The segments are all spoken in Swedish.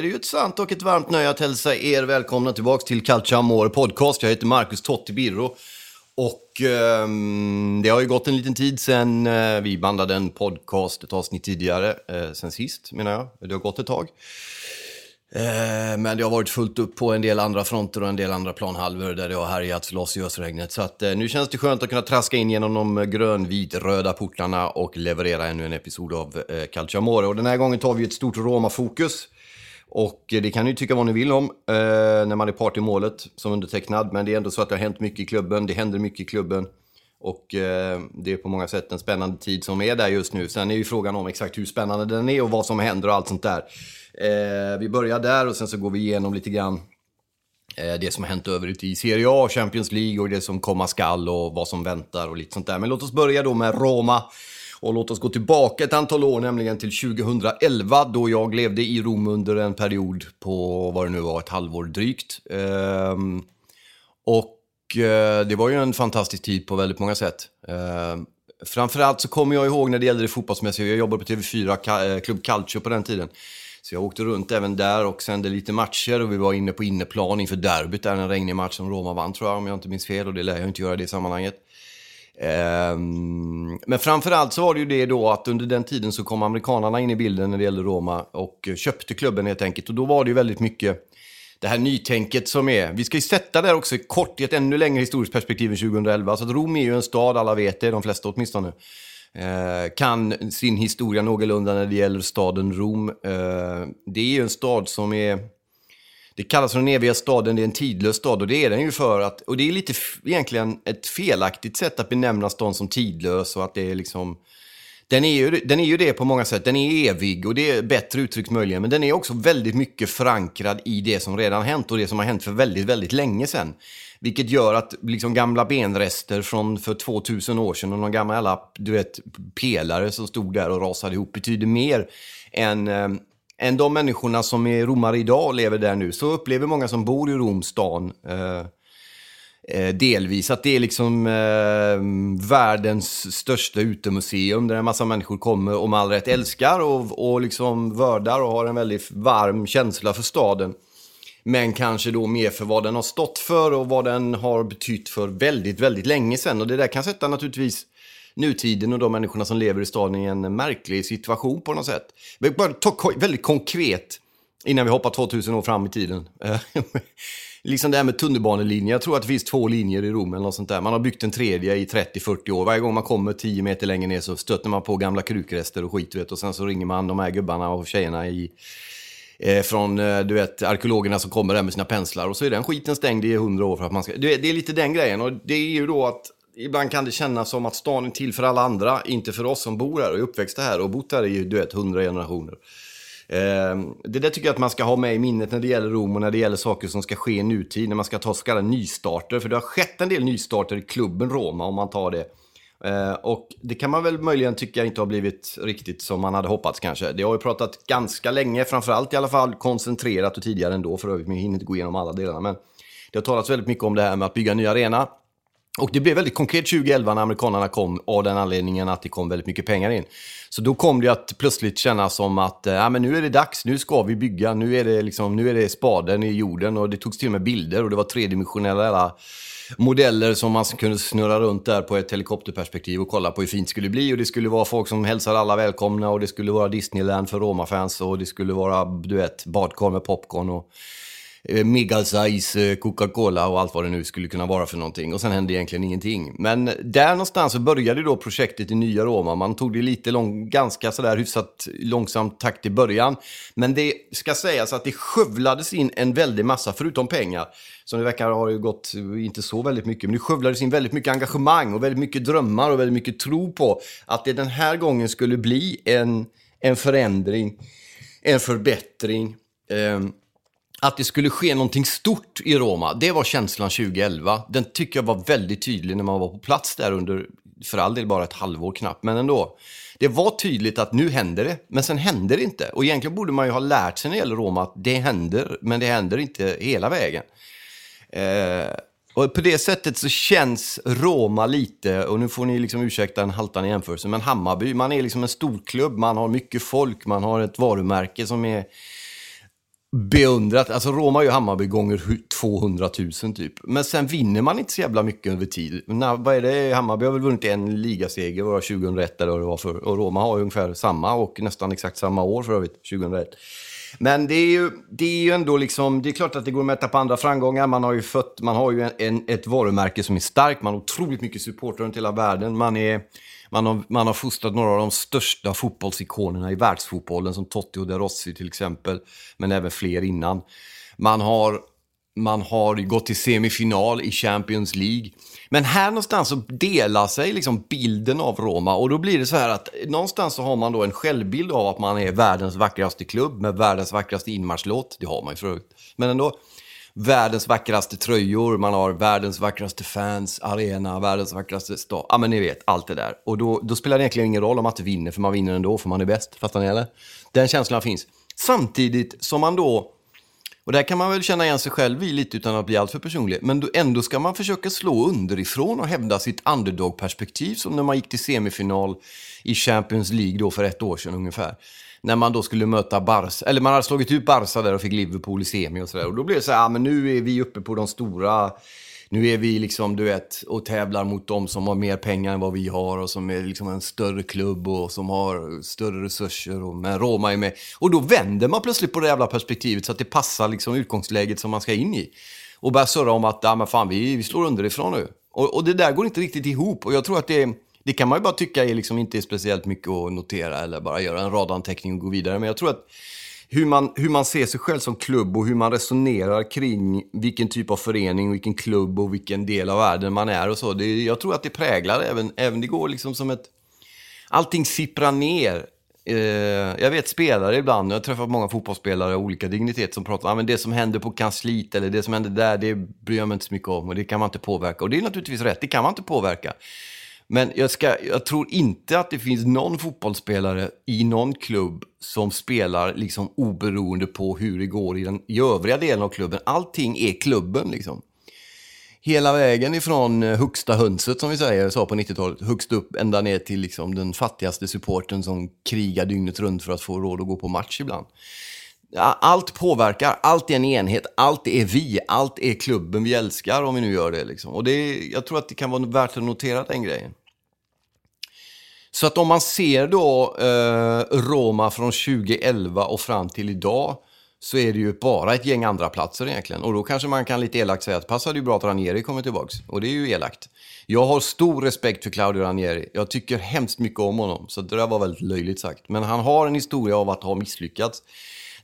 är det ju ett sant och ett varmt nöje att hälsa er välkomna tillbaka till Calcia Amore Podcast. Jag heter Marcus Totti Birro. Och eh, det har ju gått en liten tid sedan eh, vi bandade en podcast, ett avsnitt tidigare, eh, sen sist menar jag. Det har gått ett tag. Eh, men det har varit fullt upp på en del andra fronter och en del andra planhalvor där det har härjats loss i ösregnet. Så att, eh, nu känns det skönt att kunna traska in genom de grönvit-röda portarna och leverera ännu en episod av eh, Och den här gången tar vi ett stort Roma-fokus. Och eh, det kan ni tycka vad ni vill om eh, när man är part i målet som undertecknad. Men det är ändå så att det har hänt mycket i klubben. Det händer mycket i klubben. Och eh, det är på många sätt en spännande tid som är där just nu. Sen är ju frågan om exakt hur spännande den är och vad som händer och allt sånt där. Eh, vi börjar där och sen så går vi igenom lite grann eh, det som har hänt övrigt i Serie A, Champions League och det som komma skall och vad som väntar och lite sånt där. Men låt oss börja då med Roma. Och låt oss gå tillbaka ett antal år, nämligen till 2011 då jag levde i Rom under en period på, vad det nu var, ett halvår drygt. Ehm, och eh, det var ju en fantastisk tid på väldigt många sätt. Ehm, framförallt så kommer jag ihåg när det gällde det fotbollsmässiga, jag jobbade på TV4, eh, Club Calcio på den tiden. Så jag åkte runt även där och sände lite matcher och vi var inne på inneplan inför derbyt, där en regnig match som Roma vann tror jag, om jag inte minns fel. Och det lär jag inte göra i det sammanhanget. Ehm, men framförallt så var det ju det då att under den tiden så kom amerikanarna in i bilden när det gällde Roma och köpte klubben helt enkelt. Och då var det ju väldigt mycket det här nytänket som är. Vi ska ju sätta det här också kort i ett ännu längre historiskt perspektiv än 2011. Så att Rom är ju en stad, alla vet det, de flesta åtminstone. Eh, kan sin historia någorlunda när det gäller staden Rom. Eh, det är ju en stad som är... Det kallas för den eviga staden, det är en tidlös stad och det är den ju för att, och det är lite egentligen ett felaktigt sätt att benämna stan som tidlös och att det är liksom, den är, ju, den är ju det på många sätt, den är evig och det är bättre uttryckt möjligen, men den är också väldigt mycket förankrad i det som redan hänt och det som har hänt för väldigt, väldigt länge sedan. Vilket gör att liksom gamla benrester från för 2000 år sedan och någon gammal, du vet, pelare som stod där och rasade ihop betyder mer än, eh, än de människorna som är romare idag och lever där nu. Så upplever många som bor i Romstan eh, eh, delvis att det är liksom eh, världens största utemuseum där en massa människor kommer och med all rätt älskar och, och liksom vördar och har en väldigt varm känsla för staden. Men kanske då mer för vad den har stått för och vad den har betytt för väldigt, väldigt länge sedan. Och det där kan sätta naturligtvis nutiden och de människorna som lever i staden i en märklig situation på något sätt. Bara ta väldigt konkret innan vi hoppar 2000 år fram i tiden. liksom det här med tunnelbanelinjer. Jag tror att det finns två linjer i Rom eller något sånt där. Man har byggt en tredje i 30-40 år. Varje gång man kommer 10 meter längre ner så stöter man på gamla krukrester och skit, vet. Och sen så ringer man de här gubbarna och tjejerna i eh, från eh, du vet, arkeologerna som kommer där med sina penslar och så är den skiten stängd i hundra år för att man ska... Det, det är lite den grejen och det är ju då att ibland kan det kännas som att stan är till för alla andra, inte för oss som bor här och är uppväxta här och bott här i du vet, hundra generationer. Eh, det där tycker jag att man ska ha med i minnet när det gäller Rom och när det gäller saker som ska ske i nutid, när man ska ta så kallade nystarter. För det har skett en del nystarter i klubben Roma om man tar det. Eh, och det kan man väl möjligen tycka inte har blivit riktigt som man hade hoppats kanske. Det har ju pratat ganska länge, framförallt i alla fall koncentrerat och tidigare ändå för övrigt, men jag hinner inte gå igenom alla delarna. Men det har talats väldigt mycket om det här med att bygga en ny arena. Och det blev väldigt konkret 2011 när amerikanerna kom av den anledningen att det kom väldigt mycket pengar in. Så då kom det att plötsligt kännas som att äh, men nu är det dags, nu ska vi bygga, nu är, det liksom, nu är det spaden i jorden och det togs till och med bilder och det var tredimensionella modeller som man kunde snurra runt där på ett helikopterperspektiv och kolla på hur fint det skulle bli. Och det skulle vara folk som hälsar alla välkomna och det skulle vara Disneyland för Roma-fans och det skulle vara, du vet, badkar med popcorn och eh, Megalsize eh, Coca-Cola och allt vad det nu skulle kunna vara för någonting. Och sen hände egentligen ingenting. Men där någonstans så började då projektet i nya Roma. Man tog det lite lång, ganska sådär hyfsat långsam takt i början. Men det ska sägas att det skövlades in en väldig massa, förutom pengar, som det verkar har gått, eh, inte så väldigt mycket, men det skövlades in väldigt mycket engagemang och väldigt mycket drömmar och väldigt mycket tro på att det den här gången skulle bli en, en förändring, en förbättring. Eh, att det skulle ske någonting stort i Roma, det var känslan 2011. Den tycker jag var väldigt tydlig när man var på plats där under, för all del bara ett halvår knappt, men ändå. Det var tydligt att nu händer det, men sen händer det inte. Och egentligen borde man ju ha lärt sig när det gäller Roma att det händer, men det händer inte hela vägen. Eh, och på det sättet så känns Roma lite, och nu får ni liksom ursäkta en haltande jämförelse, men Hammarby, man är liksom en stor klubb, man har mycket folk, man har ett varumärke som är beundrat. Alltså Roma är ju Hammarby gånger 200 000 typ. Men sen vinner man inte så jävla mycket över tid. När, vad är det? Hammarby har väl vunnit en ligaseger, var 2001 eller vad det var för. Och Roma har ju ungefär samma och nästan exakt samma år för övrigt, 2001. Men det är ju, det är ju ändå liksom, det är klart att det går att mäta på andra framgångar. Man har ju fött, man har ju en, en, ett varumärke som är starkt, man har otroligt mycket supportrar runt hela världen. Man, är, man, har, man har fostrat några av de största fotbollsikonerna i världsfotbollen, som Totti och De Rossi till exempel, men även fler innan. Man har, man har gått till semifinal i Champions League. Men här någonstans så delar sig liksom bilden av Roma och då blir det så här att någonstans så har man då en självbild av att man är världens vackraste klubb med världens vackraste inmarschlåt. Det har man ju förut. Men ändå världens vackraste tröjor, man har världens vackraste fans, arena, världens vackraste stad. Ja, men ni vet, allt det där. Och då, då spelar det egentligen ingen roll om man inte vinner, för man vinner ändå, för man är bäst. Fattar ni eller? Den känslan finns. Samtidigt som man då och där kan man väl känna igen sig själv i lite utan att bli alltför personlig. Men ändå ska man försöka slå underifrån och hävda sitt underdog-perspektiv som när man gick till semifinal i Champions League då för ett år sedan ungefär. När man då skulle möta Barca, eller man hade slagit ut Barca där och fick Liverpool i semi och sådär. Och då blev det så här, ja men nu är vi uppe på de stora nu är vi liksom, du vet, och tävlar mot dem som har mer pengar än vad vi har och som är liksom en större klubb och som har större resurser. Och, men Roma är med. Och då vänder man plötsligt på det jävla perspektivet så att det passar liksom utgångsläget som man ska in i. Och börjar surra om att, ja men fan, vi, vi slår underifrån nu. Och, och det där går inte riktigt ihop. Och jag tror att det det kan man ju bara tycka är liksom inte är speciellt mycket att notera eller bara göra en radanteckning och gå vidare. Men jag tror att hur man, hur man ser sig själv som klubb och hur man resonerar kring vilken typ av förening, vilken klubb och vilken del av världen man är och så. Det, jag tror att det präglar även, även det går liksom som ett... Allting sipprar ner. Eh, jag vet spelare ibland, jag har träffat många fotbollsspelare av olika dignitet som pratar om ah, det som händer på kansliet eller det som händer där, det bryr jag mig inte så mycket om och det kan man inte påverka. Och det är naturligtvis rätt, det kan man inte påverka. Men jag, ska, jag tror inte att det finns någon fotbollsspelare i någon klubb som spelar liksom oberoende på hur det går i den i övriga delen av klubben. Allting är klubben liksom. Hela vägen ifrån eh, högsta hönset som vi säger, sa på 90-talet, högst upp ända ner till liksom den fattigaste supporten som krigar dygnet runt för att få råd att gå på match ibland. Allt påverkar, allt är en enhet, allt är vi, allt är klubben vi älskar om vi nu gör det. Liksom. Och det, jag tror att det kan vara värt att notera den grejen. Så att om man ser då eh, Roma från 2011 och fram till idag så är det ju bara ett gäng andra platser egentligen. Och då kanske man kan lite elakt säga att passade ju bra att Ranieri kommer tillbaks. Och det är ju elakt. Jag har stor respekt för Claudio Ranieri. Jag tycker hemskt mycket om honom. Så det där var väldigt löjligt sagt. Men han har en historia av att ha misslyckats.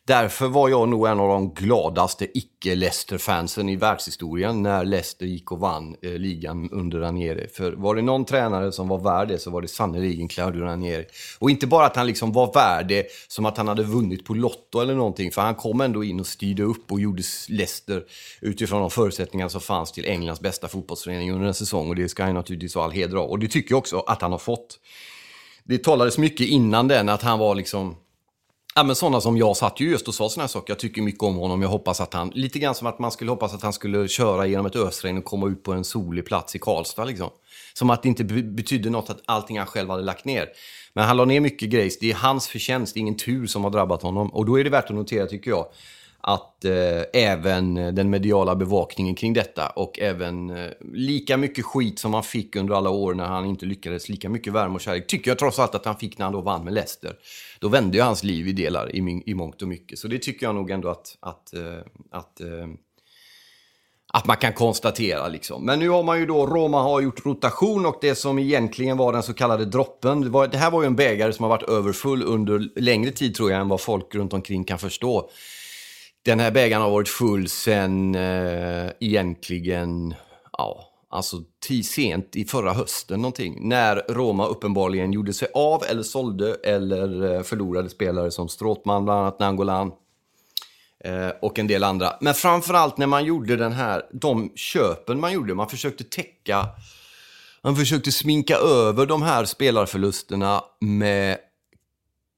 Därför var jag nog en av de gladaste icke-Leicester-fansen i världshistorien när Leicester gick och vann eh, ligan under Ranieri. För var det någon tränare som var värd det så var det sannerligen Claudio Ranieri. Och inte bara att han liksom var värd det som att han hade vunnit på Lotto eller någonting, för han kom ändå in och styrde upp och gjorde Leicester utifrån de förutsättningar som fanns till Englands bästa fotbollsförening under en säsong. Och det ska han naturligtvis ha all heder av. Och det tycker jag också att han har fått. Det talades mycket innan den att han var liksom Ja, men sådana som jag satt ju just och sa sådana här saker. Jag tycker mycket om honom. Jag hoppas att han, lite grann som att man skulle hoppas att han skulle köra genom ett ösregn och komma ut på en solig plats i Karlstad liksom. Som att det inte betydde något att allting han själv hade lagt ner. Men han la ner mycket grejs. Det är hans förtjänst, det är ingen tur som har drabbat honom. Och då är det värt att notera, tycker jag, att eh, även den mediala bevakningen kring detta och även eh, lika mycket skit som han fick under alla år när han inte lyckades, lika mycket värme och kärlek tycker jag trots allt att han fick när han då vann med Leicester. Då vände ju hans liv i delar i, i mångt och mycket. Så det tycker jag nog ändå att, att, eh, att, eh, att man kan konstatera. Liksom. Men nu har man ju då, Roma har gjort rotation och det som egentligen var den så kallade droppen. Det, var, det här var ju en bägare som har varit överfull under längre tid tror jag än vad folk runt omkring kan förstå. Den här bägaren har varit full sen eh, egentligen, ja, alltså sent i förra hösten någonting. När Roma uppenbarligen gjorde sig av eller sålde eller eh, förlorade spelare som Stråtman, bland annat Nangolan. Eh, och en del andra. Men framförallt när man gjorde den här, de köpen man gjorde, man försökte täcka, man försökte sminka över de här spelarförlusterna med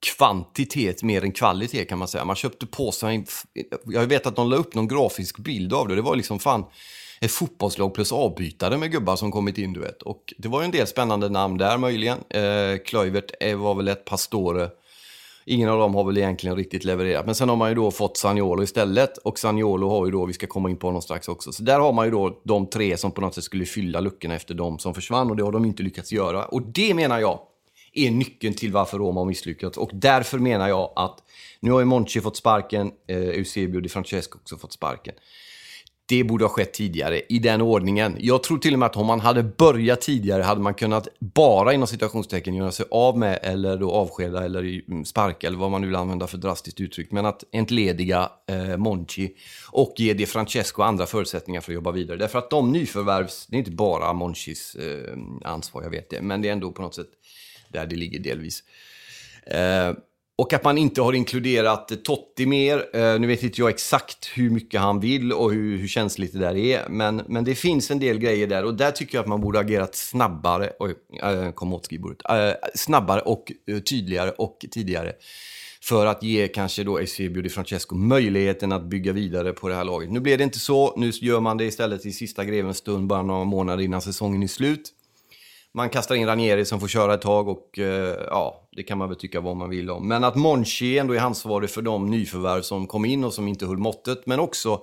kvantitet mer än kvalitet kan man säga. Man köpte på sig, jag vet att de la upp någon grafisk bild av det, det var liksom fan ett fotbollslag plus avbytare med gubbar som kommit in, du vet. Och det var ju en del spännande namn där möjligen. Eh, Kluivert eh, var väl ett Pastore. Ingen av dem har väl egentligen riktigt levererat. Men sen har man ju då fått Saniolo istället. Och Saniolo har ju då, vi ska komma in på honom strax också. Så där har man ju då de tre som på något sätt skulle fylla luckorna efter de som försvann. Och det har de inte lyckats göra. Och det menar jag är nyckeln till varför Roma har misslyckats. Och därför menar jag att nu har ju Monchi fått sparken, eh, Eusebio Di Francesco också fått sparken. Det borde ha skett tidigare, i den ordningen. Jag tror till och med att om man hade börjat tidigare hade man kunnat bara inom situationstecken göra sig av med eller då avskeda eller mm, sparka eller vad man nu vill använda för drastiskt uttryck. Men att entlediga eh, Monchi och ge De Francesco andra förutsättningar för att jobba vidare. Därför att de nyförvärvs, det är inte bara Monchis eh, ansvar, jag vet det, men det är ändå på något sätt där det ligger delvis. Eh, och att man inte har inkluderat Totti mer. Eh, nu vet inte jag exakt hur mycket han vill och hur, hur känsligt det där är. Men, men det finns en del grejer där och där tycker jag att man borde agerat snabbare. Oj, eh, kom åt skrivbordet. Eh, snabbare och eh, tydligare och tidigare. För att ge kanske då Eusebio Di Francesco möjligheten att bygga vidare på det här laget. Nu blev det inte så. Nu gör man det istället i sista grevens stund, bara några månader innan säsongen är slut. Man kastar in Ranieri som får köra ett tag och eh, ja, det kan man väl tycka vad man vill om. Men att Monchi ändå är ansvarig för de nyförvärv som kom in och som inte höll måttet. Men också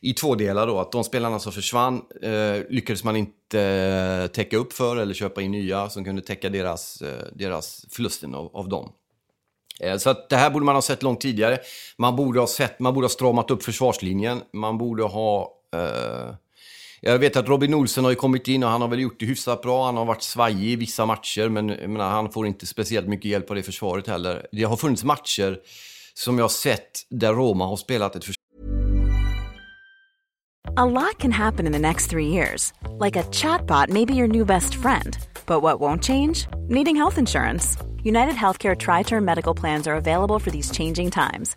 i två delar då, att de spelarna som försvann eh, lyckades man inte eh, täcka upp för eller köpa in nya som kunde täcka deras, eh, deras förlusten av, av dem. Eh, så att det här borde man ha sett långt tidigare. Man borde ha, sett, man borde ha stramat upp försvarslinjen. Man borde ha eh, jag vet att Robin Olsen har ju kommit in och han har väl gjort det hyfsat bra. Han har varit svajig i vissa matcher, men menar, han får inte speciellt mycket hjälp av det försvaret heller. Det har funnits matcher som jag har sett där Roma har spelat ett försvar A lot can happen in the next three years. Like a chatbot maybe your new best friend. But what won't change? Needing health insurance. United Healthcare Tri Term Medical Plans are available for these changing times.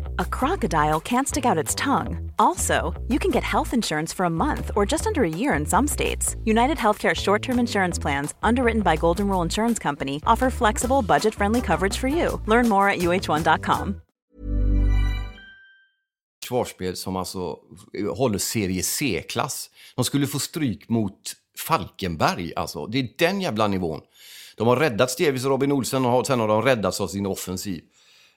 a crocodile can't stick out its tongue. Also, you can get health insurance for a month or just under a year in some states. United Healthcare short term insurance plans, underwritten by Golden Rule Insurance Company, offer flexible, budget friendly coverage for you. Learn more at uh1.com. Försvarsspel som alltså håller serie C-klass. De skulle få stryk mot Falkenberg, alltså. Det är den jävla nivån. De har räddat Stevis och Robin Olsen och sen har de räddats av sin offensiv.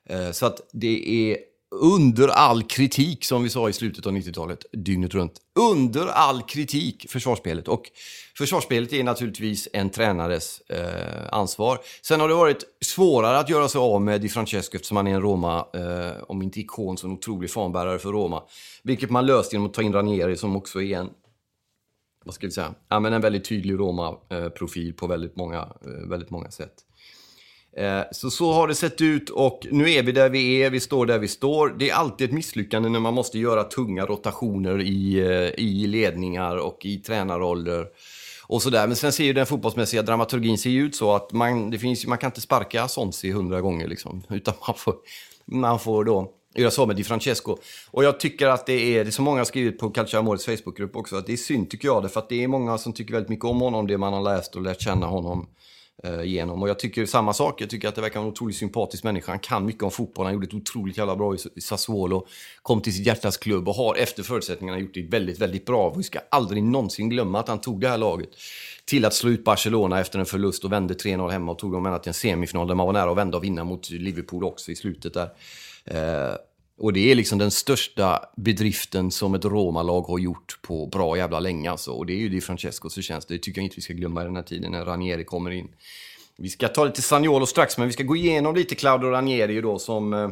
Eh, så att det är under all kritik, som vi sa i slutet av 90-talet, dygnet runt. Under all kritik, försvarsspelet. Och försvarsspelet är naturligtvis en tränares eh, ansvar. Sen har det varit svårare att göra sig av med Di Francesco eftersom han är en Roma, eh, om inte ikon, så en otrolig fanbärare för Roma. Vilket man löst genom att ta in Ranieri som också är en vad ska vi säga, ja, men en väldigt tydlig Roma-profil eh, på väldigt många, eh, väldigt många sätt. Eh, så så har det sett ut och nu är vi där vi är, vi står där vi står. Det är alltid ett misslyckande när man måste göra tunga rotationer i, eh, i ledningar och i tränarroller och sådär. Men sen ser ju den fotbollsmässiga dramaturgin ser ut så att man, det finns, man kan inte sparka Sonsi hundra gånger liksom, utan man får, man får då göra så med Di Francesco. Och jag tycker att det är, det är så många har skrivit på Calcio Amores Facebookgrupp också, att det är synd tycker jag, för att det är många som tycker väldigt mycket om honom, det man har läst och lärt känna honom Eh, genom. Och jag tycker samma sak, jag tycker att det verkar vara en otroligt sympatisk människa. Han kan mycket om fotboll, han gjorde ett otroligt jävla bra i Sassuolo, kom till sitt hjärtas klubb och har efter förutsättningarna gjort det väldigt, väldigt bra. Vi ska aldrig någonsin glömma att han tog det här laget till att slå ut Barcelona efter en förlust och vände 3-0 hemma och tog dem ända till en semifinal där man var nära att vända och vinna mot Liverpool också i slutet där. Eh, och det är liksom den största bedriften som ett Roma-lag har gjort på bra jävla länge alltså. Och det är ju Di Francescos förtjänst. Det tycker jag inte vi ska glömma i den här tiden när Ranieri kommer in. Vi ska ta lite Sagnolo strax, men vi ska gå igenom lite Claudio Ranieri då som eh,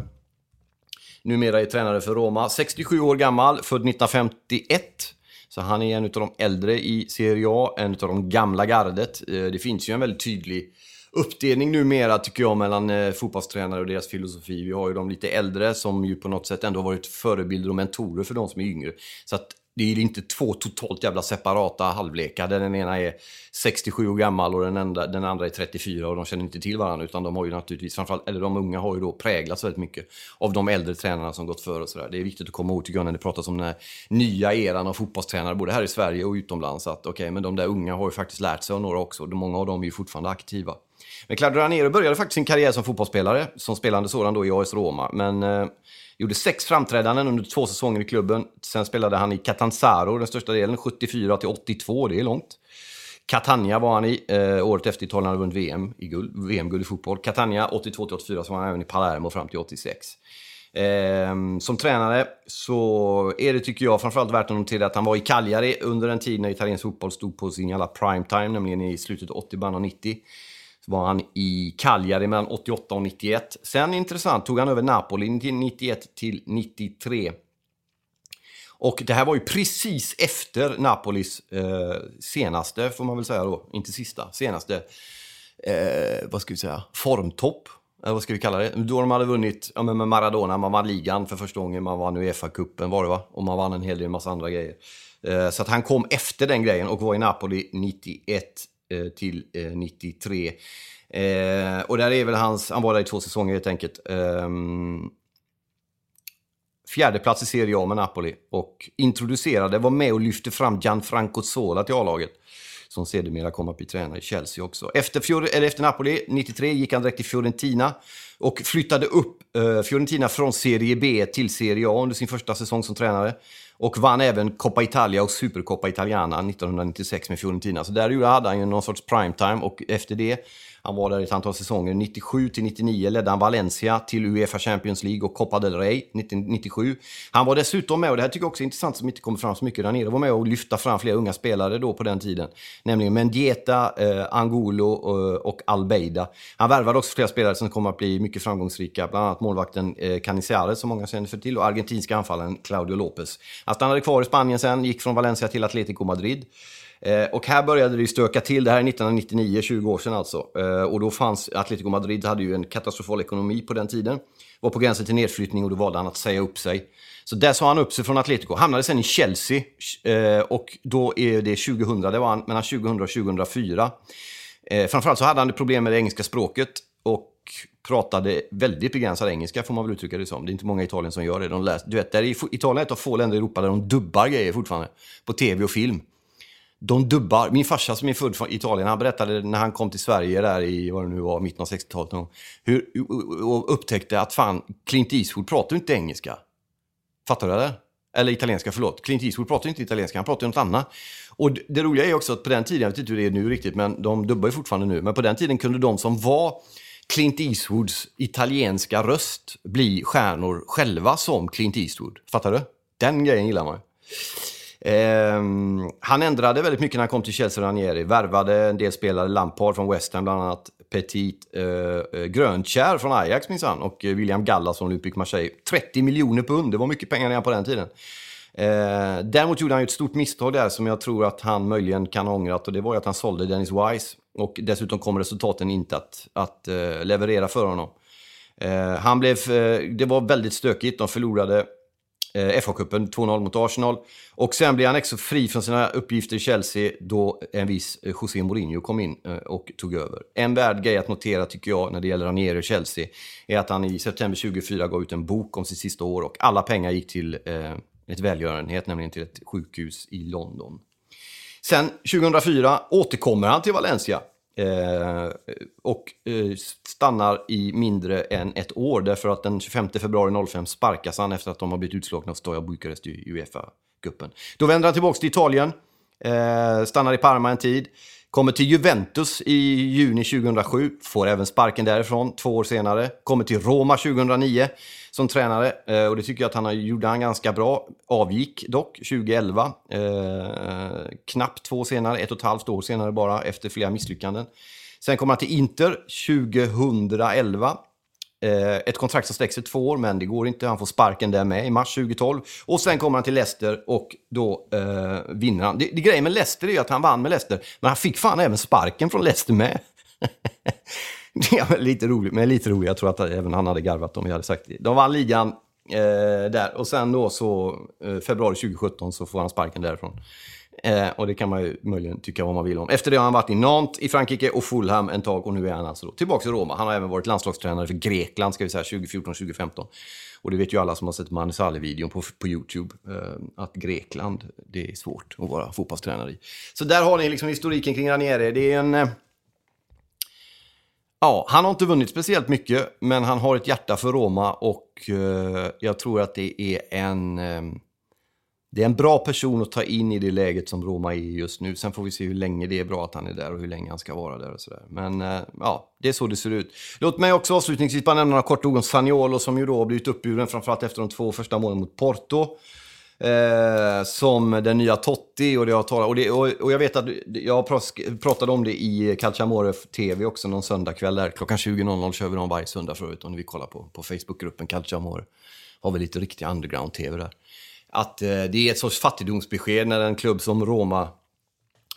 numera är tränare för Roma. 67 år gammal, född 1951. Så han är en av de äldre i Serie A, en av de gamla gardet. Eh, det finns ju en väldigt tydlig uppdelning numera tycker jag mellan eh, fotbollstränare och deras filosofi. Vi har ju de lite äldre som ju på något sätt ändå har varit förebilder och mentorer för de som är yngre. Så att det är inte två totalt jävla separata halvlekar där den ena är 67 år gammal och den, enda, den andra är 34 och de känner inte till varandra utan de har ju naturligtvis, framförallt, eller de unga har ju då präglats väldigt mycket av de äldre tränarna som gått före och sådär. Det är viktigt att komma ihåg tycker jag när det pratas om den här nya eran av fotbollstränare både här i Sverige och utomlands att okej, okay, men de där unga har ju faktiskt lärt sig av några också. Många av dem är ju fortfarande aktiva. Men Claudio Ranieri började faktiskt sin karriär som fotbollsspelare, som spelande sådan då i AS Roma. Men eh, gjorde sex framträdanden under två säsonger i klubben. Sen spelade han i Catanzaro den största delen, 74 till 82, det är långt. Catania var han i, eh, året efter Italien hade vunnit VM i guld, VM-guld i fotboll. Catania 82 till 84, så var han även i Palermo fram till 86. Eh, som tränare så är det, tycker jag, framförallt värt att notera att han var i Cagliari under en tid när italiensk fotboll stod på sin jävla prime time, nämligen i slutet av 80, början av 90 var han i Cagliari mellan 88 och 91. Sen intressant tog han över Napoli 91 till 93. Och det här var ju precis efter Napolis eh, senaste, får man väl säga då, inte sista, senaste, eh, vad ska vi säga, formtopp. Eller vad ska vi kalla det? Då de hade vunnit, ja, med Maradona, man vann ligan för första gången, man vann Uefa-cupen var det va? Och man vann en hel del massa andra grejer. Eh, så att han kom efter den grejen och var i Napoli 91 Eh, till eh, 93. Eh, och där är väl hans, han var där i två säsonger helt enkelt. Ehm, fjärde plats i Serie A med Napoli och introducerade, var med och lyfte fram Gianfranco Zola till A-laget. Som sedermera kom att bli tränare i Chelsea också. Efter, Fior eller efter Napoli, 93, gick han direkt till Fiorentina och flyttade upp eh, Fiorentina från Serie B till Serie A under sin första säsong som tränare. Och vann även Coppa Italia och Supercoppa Italiana 1996 med Fiorentina. Så där hade han ju någon sorts primetime och efter det han var där ett antal säsonger. 97 till 99 ledde han Valencia till Uefa Champions League och Copa del Rey 1997. Han var dessutom med, och det här tycker jag också är intressant som inte kommer fram så mycket där nere, var med och lyfta fram flera unga spelare då på den tiden. Nämligen Mendieta, eh, Angulo och, eh, och Albeida. Han värvade också flera spelare som kommer att bli mycket mycket framgångsrika, bland annat målvakten eh, Canizares som många känner för till och argentinska anfallaren Claudio Lopez. Han stannade kvar i Spanien sen, gick från Valencia till Atletico Madrid. Eh, och här började det stöka till. Det här är 1999, 20 år sedan alltså. Eh, och då fanns Atletico Madrid hade ju en katastrofal ekonomi på den tiden. Var på gränsen till nedflyttning och då valde han att säga upp sig. Så där sa han upp sig från Atletico. Hamnade sen i Chelsea. Eh, och då är det 2000, det var han mellan 2000 och 2004. Eh, framförallt så hade han problem med det engelska språket. Och pratade väldigt begränsad engelska får man väl uttrycka det som. Det är inte många i Italien som gör det. De läser, du vet, där är, Italien är ett av få länder i Europa där de dubbar grejer fortfarande. På tv och film de dubbar. Min farsa som är född från Italien, han berättade när han kom till Sverige där i, vad det nu var, mitten av 60-talet. Hur, och upptäckte att fan, Clint Eastwood pratar inte engelska. Fattar du det? Eller italienska, förlåt. Clint Eastwood pratar inte italienska, han pratar något annat. Och det roliga är också att på den tiden, jag vet inte hur det är nu riktigt, men de dubbar ju fortfarande nu. Men på den tiden kunde de som var Clint Eastwoods italienska röst bli stjärnor själva som Clint Eastwood. Fattar du? Den grejen gillar man. Eh, han ändrade väldigt mycket när han kom till Chelsea Ranieri. Värvade en del spelare, Lampard från West Ham bland annat. Petit eh, eh Grönkär från Ajax minsann och eh, William Gallas från Olympic Marseille. 30 miljoner pund, det var mycket pengar redan på den tiden. Eh, däremot gjorde han ju ett stort misstag där som jag tror att han möjligen kan ha ångrat och det var ju att han sålde Dennis Wise. Och dessutom kom resultaten inte att, att eh, leverera för honom. Eh, han blev, eh, det var väldigt stökigt, de förlorade eh, FA-cupen 2-0 mot Arsenal. Och sen blev han också fri från sina uppgifter i Chelsea då en viss eh, José Mourinho kom in eh, och tog över. En värd grej att notera tycker jag när det gäller Ranieri och Chelsea är att han i september 2004 gav ut en bok om sitt sista år och alla pengar gick till eh, ett välgörenhet, nämligen till ett sjukhus i London. Sen 2004 återkommer han till Valencia eh, och eh, stannar i mindre än ett år därför att den 25 februari 05 sparkas han efter att de har blivit utslagna av Stoja Bukarest i Uefa-cupen. Då vänder han tillbaka till Italien, eh, stannar i Parma en tid, kommer till Juventus i juni 2007, får även sparken därifrån två år senare, kommer till Roma 2009 som tränare eh, och det tycker jag att han gjorde han ganska bra. Avgick dock 2011, eh, knappt två år senare, ett och ett halvt år senare bara efter flera misslyckanden. Sen kommer han till Inter 2011. Eh, ett kontrakt som sträcker sig två år, men det går inte. Han får sparken där med i mars 2012. Och sen kommer han till Leicester och då eh, vinner han. Det, det grejen med Leicester är ju att han vann med Leicester, men han fick fan även sparken från Leicester med. Det är lite roligt, men lite roligt. Jag tror att även han hade garvat om vi hade sagt det. De vann ligan eh, där och sen då så eh, februari 2017 så får han sparken därifrån. Eh, och det kan man ju möjligen tycka vad man vill om. Efter det har han varit i Nantes i Frankrike och Fulham en tag och nu är han alltså tillbaka i Roma. Han har även varit landslagstränare för Grekland ska vi säga 2014-2015. Och det vet ju alla som har sett Magnus videon på, på YouTube, eh, att Grekland, det är svårt att vara fotbollstränare i. Så där har ni liksom historiken kring Ranieri. Det är en... Eh, Ja, han har inte vunnit speciellt mycket, men han har ett hjärta för Roma och eh, jag tror att det är en... Eh, det är en bra person att ta in i det läget som Roma är i just nu. Sen får vi se hur länge det är bra att han är där och hur länge han ska vara där och sådär. Men eh, ja, det är så det ser ut. Låt mig också avslutningsvis bara nämna några korta ord om Saniolo som ju då har blivit uppburen framförallt efter de två första målen mot Porto. Eh, som den nya Totti och, det jag, talat, och, det, och, och jag vet att jag pratade om det i Calciamore TV också någon söndagkväll där. Klockan 20.00 kör vi dem varje söndag förut om ni vill kolla på, på Facebookgruppen Calciamore. Har vi lite riktig underground-TV där. Att eh, det är ett sorts fattigdomsbesked när en klubb som Roma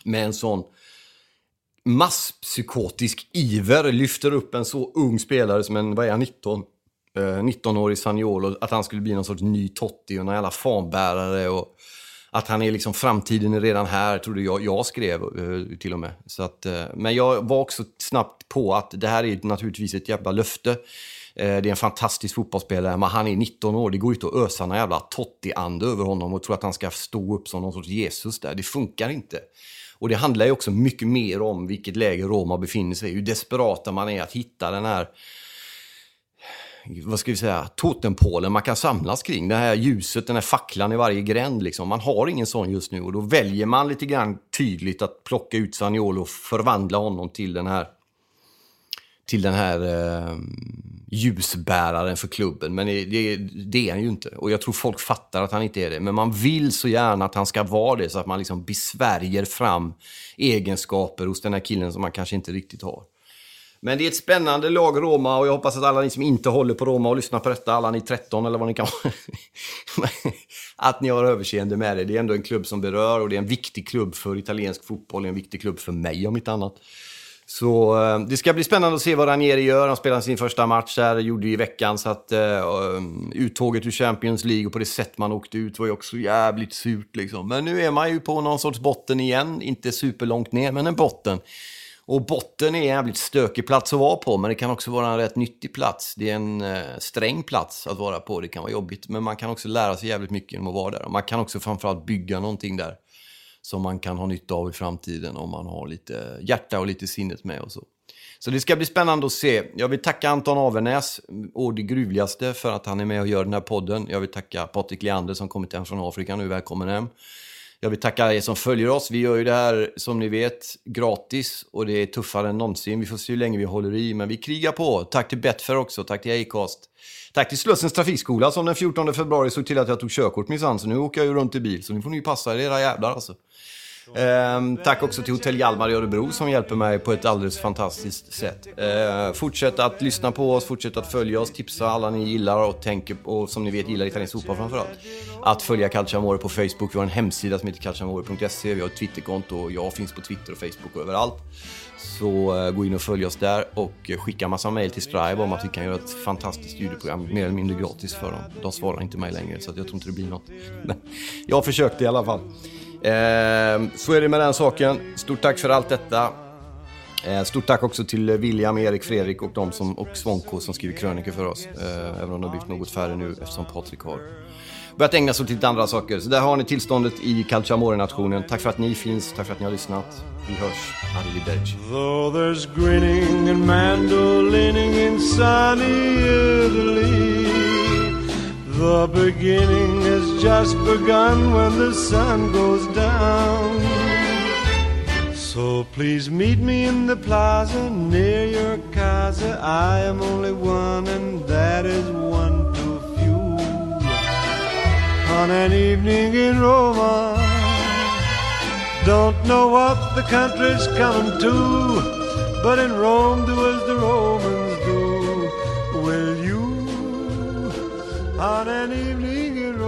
med en sån masspsykotisk iver lyfter upp en så ung spelare som en, vad är han, 19? 19-årig sagnolo, Saniolo, att han skulle bli någon sorts ny Totti och någon jävla fanbärare. Och att han är liksom, framtiden är redan här, trodde jag, jag skrev eh, till och med. Så att, eh, men jag var också snabbt på att det här är naturligtvis ett jävla löfte. Eh, det är en fantastisk fotbollsspelare, men han är 19 år. Det går inte att ösa någon jävla Totti-ande över honom och tro att han ska stå upp som någon sorts Jesus där. Det funkar inte. Och det handlar ju också mycket mer om vilket läge Roma befinner sig i. Hur desperata man är att hitta den här vad ska vi säga, totempålen man kan samlas kring. Det här ljuset, den här facklan i varje gränd. Liksom. Man har ingen sån just nu och då väljer man lite grann tydligt att plocka ut Saniolo och förvandla honom till den här till den här eh, ljusbäraren för klubben. Men det, det, det, är han ju inte. Och jag tror folk fattar att han inte är det. Men man vill så gärna att han ska vara det så att man liksom besvärjer fram egenskaper hos den här killen som man kanske inte riktigt har. Men det är ett spännande lag Roma och jag hoppas att alla ni som inte håller på Roma och lyssnar på detta, alla ni 13 eller vad ni kan att ni har överseende med det. Det är ändå en klubb som berör och det är en viktig klubb för italiensk fotboll, en viktig klubb för mig om inte annat. Så eh, det ska bli spännande att se vad Ranieri gör. Han spelade sin första match här, gjorde i veckan. Så att uh, uttåget ur Champions League och på det sätt man åkte ut var ju också jävligt surt liksom. Men nu är man ju på någon sorts botten igen. Inte superlångt ner, men en botten. Och botten är en jävligt stökig plats att vara på, men det kan också vara en rätt nyttig plats. Det är en eh, sträng plats att vara på, det kan vara jobbigt, men man kan också lära sig jävligt mycket genom att vara där. Och man kan också framförallt bygga någonting där som man kan ha nytta av i framtiden om man har lite hjärta och lite sinnet med och så. Så det ska bli spännande att se. Jag vill tacka Anton Avernäs, och det gruvligaste, för att han är med och gör den här podden. Jag vill tacka Patrik Leander som kommit hem från Afrika nu. Välkommen hem. Jag vill tacka er som följer oss. Vi gör ju det här, som ni vet, gratis och det är tuffare än någonsin. Vi får se hur länge vi håller i, men vi krigar på. Tack till Betfair också, tack till Acast. Tack till Slussens trafikskola som den 14 februari såg till att jag tog körkort minsann, så nu åker jag ju runt i bil. Så nu får ni passa er, era jävlar alltså. Ehm, tack också till Hotell Hjalmar i Örebro som hjälper mig på ett alldeles fantastiskt sätt. Ehm, fortsätt att lyssna på oss, fortsätt att följa oss, tipsa alla ni gillar och tänker och som ni vet gillar italiensk fotboll framförallt. Att följa Calciamore på Facebook, vi har en hemsida som heter calciamore.se, vi har ett Twitterkonto och jag finns på Twitter och Facebook och överallt. Så eh, gå in och följ oss där och eh, skicka massa mail till Strive om att vi kan göra ett fantastiskt ljudprogram mer eller mindre gratis för dem. De svarar inte mig längre så jag tror inte det blir något. Men jag försökte i alla fall. Eh, så är det med den saken. Stort tack för allt detta. Eh, stort tack också till William, Erik, Fredrik och de som, och Svonko som skriver krönikor för oss. Eh, även om det har blivit något färre nu eftersom Patrik har börjat ägna sig åt lite andra saker. Så där har ni tillståndet i Calciamore-nationen. Tack för att ni finns, tack för att ni har lyssnat. Vi hörs. Arrivederci. Though there's grinning and mandolining in sunny Italy The beginning has just begun when the sun goes down. So please meet me in the plaza near your casa. I am only one and that is one too few. On an evening in Roma don't know what the country's coming to, but in Rome do as the Romans do. Will you on an evening in?